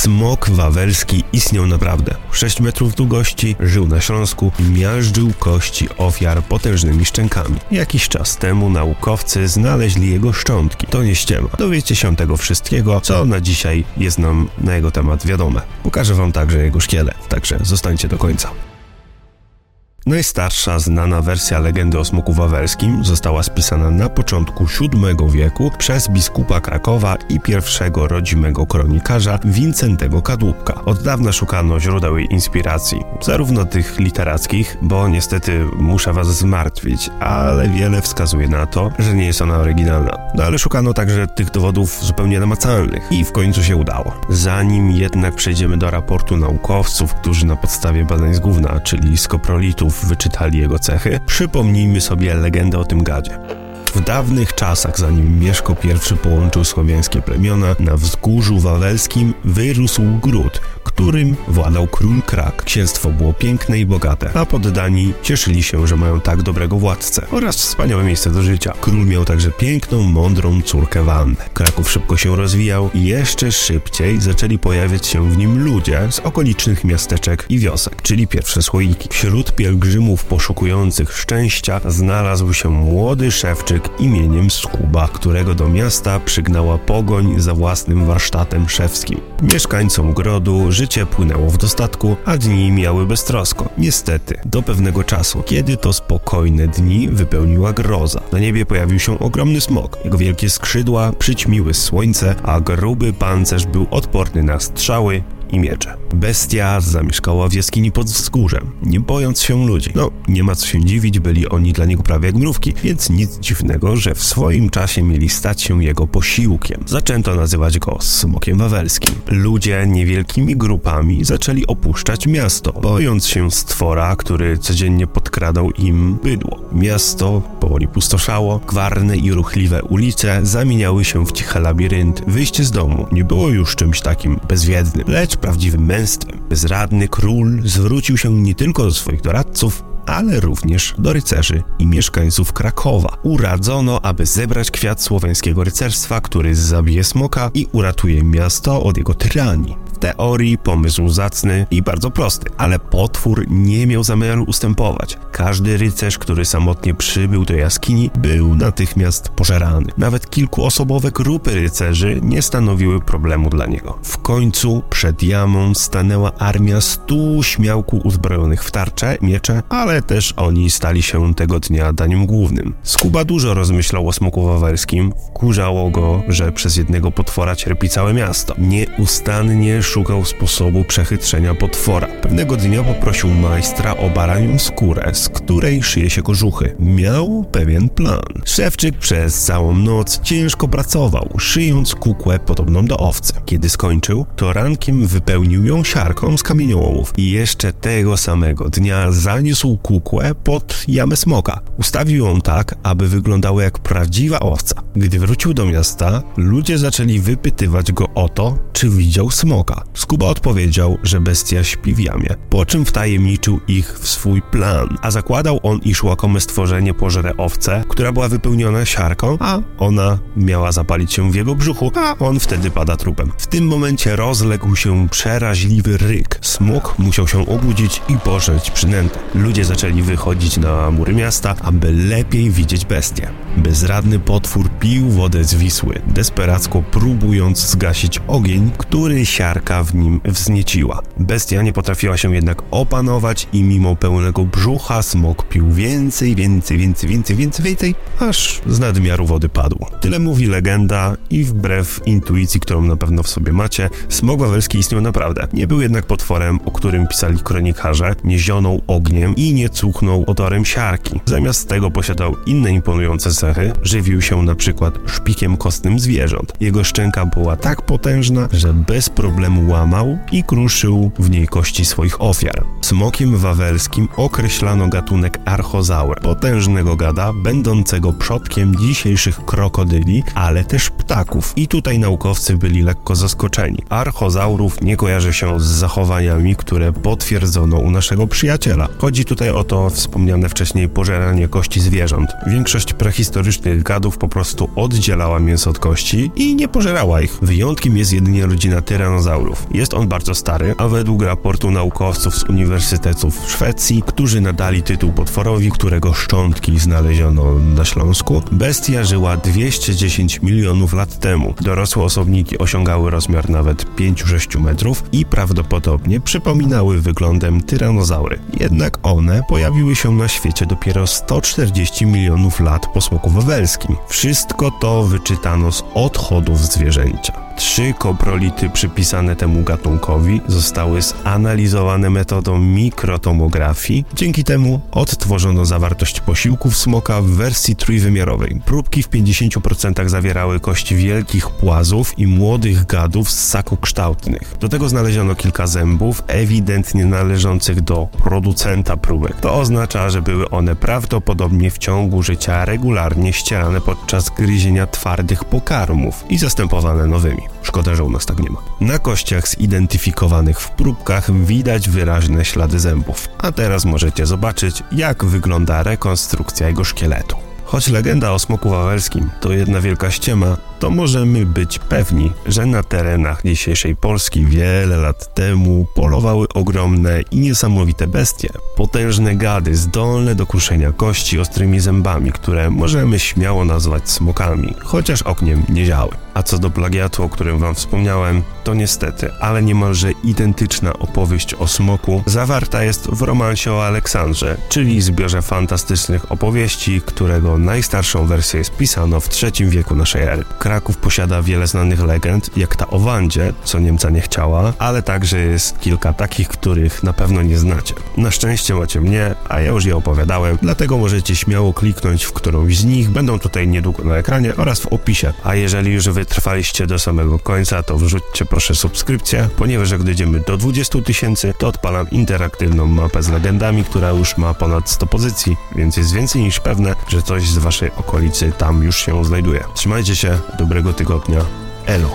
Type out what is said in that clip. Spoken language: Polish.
Smok wawelski istniał naprawdę. 6 metrów długości, żył na Śląsku i miażdżył kości ofiar potężnymi szczękami. Jakiś czas temu naukowcy znaleźli jego szczątki. To nie ściema. Dowiecie się tego wszystkiego, co na dzisiaj jest nam na jego temat wiadome. Pokażę wam także jego szkielet, także zostańcie do końca. Najstarsza znana wersja legendy o smoku wawelskim została spisana na początku VII wieku przez biskupa Krakowa i pierwszego rodzimego kronikarza Wincentego Kadłubka. Od dawna szukano źródeł jej inspiracji, zarówno tych literackich, bo niestety muszę was zmartwić, ale wiele wskazuje na to, że nie jest ona oryginalna. No ale szukano także tych dowodów zupełnie namacalnych i w końcu się udało. Zanim jednak przejdziemy do raportu naukowców, którzy na podstawie badań z gówna, czyli z koprolitów, wyczytali jego cechy, przypomnijmy sobie legendę o tym gadzie. W dawnych czasach, zanim Mieszko I połączył słowiańskie plemiona, na wzgórzu wawelskim wyrósł gród, którym władał król Krak. Księstwo było piękne i bogate, a poddani cieszyli się, że mają tak dobrego władcę oraz wspaniałe miejsce do życia. Król miał także piękną, mądrą córkę Wannę. Kraków szybko się rozwijał i jeszcze szybciej zaczęli pojawiać się w nim ludzie z okolicznych miasteczek i wiosek, czyli pierwsze słoiki. Wśród pielgrzymów poszukujących szczęścia znalazł się młody szewczyk imieniem Skuba, którego do miasta przygnała pogoń za własnym warsztatem szewskim. Mieszkańcom grodu życie płynęło w dostatku, a dni miały beztrosko. Niestety, do pewnego czasu, kiedy to spokojne dni wypełniła groza. Na niebie pojawił się ogromny smok. Jego wielkie skrzydła przyćmiły słońce, a gruby pancerz był odporny na strzały i miecze. Bestia zamieszkała w jaskini pod wzgórzem, nie bojąc się ludzi. No, nie ma co się dziwić, byli oni dla niego prawie jak mrówki, więc nic dziwnego, że w swoim czasie mieli stać się jego posiłkiem. Zaczęto nazywać go smokiem wawelskim. Ludzie niewielkimi grupami zaczęli opuszczać miasto, bojąc się stwora, który codziennie podkradał im bydło. Miasto powoli pustoszało, gwarne i ruchliwe ulice zamieniały się w ciche labirynt. Wyjście z domu nie było już czymś takim bezwiednym, lecz prawdziwym męstwem. Bezradny król zwrócił się nie tylko do swoich doradców, ale również do rycerzy i mieszkańców Krakowa. Uradzono, aby zebrać kwiat słoweńskiego rycerstwa, który zabije smoka i uratuje miasto od jego tyranii teorii pomysł zacny i bardzo prosty, ale potwór nie miał zamiaru ustępować. Każdy rycerz, który samotnie przybył do jaskini, był natychmiast pożerany. Nawet kilkuosobowe grupy rycerzy nie stanowiły problemu dla niego. W końcu przed jamą stanęła armia stu śmiałku uzbrojonych w tarcze, miecze, ale też oni stali się tego dnia daniem głównym. Skuba dużo rozmyślał o smoku wawerskim, wkurzało go, że przez jednego potwora cierpi całe miasto. Nieustannie szukał sposobu przechytrzenia potwora. Pewnego dnia poprosił majstra o baranią skórę, z której szyje się kożuchy. Miał pewien plan. Szewczyk przez całą noc ciężko pracował, szyjąc kukłę podobną do owcy. Kiedy skończył, to rankiem wypełnił ją siarką z kamieniołów i jeszcze tego samego dnia zaniósł kukłę pod jamę smoka. Ustawił ją tak, aby wyglądała jak prawdziwa owca. Gdy wrócił do miasta, ludzie zaczęli wypytywać go o to, czy widział smoka. Skuba odpowiedział, że bestia śpi w jamie, po czym wtajemniczył ich w swój plan, a zakładał on, iż łakome stworzenie pożre owcę, która była wypełniona siarką, a ona miała zapalić się w jego brzuchu, a on wtedy pada trupem. W tym momencie rozległ się przeraźliwy ryk. Smok musiał się obudzić i pożreć przynętę. Ludzie zaczęli wychodzić na mury miasta, aby lepiej widzieć bestię. Bezradny potwór pił wodę z Wisły, desperacko próbując zgasić ogień, który siarka w nim wznieciła. Bestia nie potrafiła się jednak opanować i mimo pełnego brzucha smok pił więcej, więcej, więcej, więcej, więcej, więcej, aż z nadmiaru wody padł. Tyle mówi legenda i wbrew intuicji, którą na pewno w sobie macie, smok wawelski istniał naprawdę. Nie był jednak potworem, o którym pisali kronikarze, nie zionął ogniem i nie cuchnął odorem siarki. Zamiast tego posiadał inne imponujące cechy, żywił się na przykład szpikiem kostnym zwierząt. Jego szczęka była tak potężna, że bez problemu łamał i kruszył w niej kości swoich ofiar. Smokiem wawelskim określano gatunek archozaur, potężnego gada, będącego przodkiem dzisiejszych krokodyli, ale też ptaków. I tutaj naukowcy byli lekko zaskoczeni. Archozaurów nie kojarzy się z zachowaniami, które potwierdzono u naszego przyjaciela. Chodzi tutaj o to wspomniane wcześniej pożeranie kości zwierząt. Większość prehistorycznych gadów po prostu oddzielała mięso od kości i nie pożerała ich. Wyjątkiem jest jedynie rodzina tyranozaurów. Jest on bardzo stary, a według raportu naukowców z uniwersytetów w Szwecji, którzy nadali tytuł potworowi, którego szczątki znaleziono na Śląsku, bestia żyła 210 milionów lat temu. Dorosłe osobniki osiągały rozmiar nawet 5-6 metrów i prawdopodobnie przypominały wyglądem tyranozaury. Jednak one pojawiły się na świecie dopiero 140 milionów lat po smoku wawelskim. Wszystko to wyczytano z odchodów zwierzęcia. Trzy koprolity przypisane temu gatunkowi zostały zanalizowane metodą mikrotomografii. Dzięki temu odtworzono zawartość posiłków smoka w wersji trójwymiarowej. Próbki w 50% zawierały kości wielkich płazów i młodych gadów z sakokształtnych. Do tego znaleziono kilka zębów, ewidentnie należących do producenta próbek. To oznacza, że były one prawdopodobnie w ciągu życia regularnie ścierane podczas gryzienia twardych pokarmów i zastępowane nowymi. Szkoda, że u nas tak nie ma. Na kościach zidentyfikowanych w próbkach widać wyraźne ślady zębów. A teraz możecie zobaczyć, jak wygląda rekonstrukcja jego szkieletu. Choć legenda o smoku wawelskim to jedna wielka ściema, to możemy być pewni, że na terenach dzisiejszej Polski wiele lat temu polowały ogromne i niesamowite bestie. Potężne gady zdolne do kruszenia kości ostrymi zębami, które możemy śmiało nazwać smokami, chociaż ogniem nie ziały. A co do plagiatu, o którym wam wspomniałem, to niestety, ale niemalże identyczna opowieść o smoku zawarta jest w romansie o Aleksandrze, czyli zbiorze fantastycznych opowieści, którego najstarszą wersję spisano w III wieku naszej ery. Kraków posiada wiele znanych legend, jak ta o Wandzie, co Niemca nie chciała, ale także jest kilka takich, których na pewno nie znacie. Na szczęście macie mnie, a ja już je opowiadałem, dlatego możecie śmiało kliknąć w którąś z nich, będą tutaj niedługo na ekranie oraz w opisie. A jeżeli już wytrwaliście do samego końca, to wrzućcie proszę subskrypcję, ponieważ jak dojdziemy do 20 tysięcy, to odpalam interaktywną mapę z legendami, która już ma ponad 100 pozycji, więc jest więcej niż pewne, że coś z waszej okolicy tam już się znajduje. Trzymajcie się, dobrego tygodnia, elo.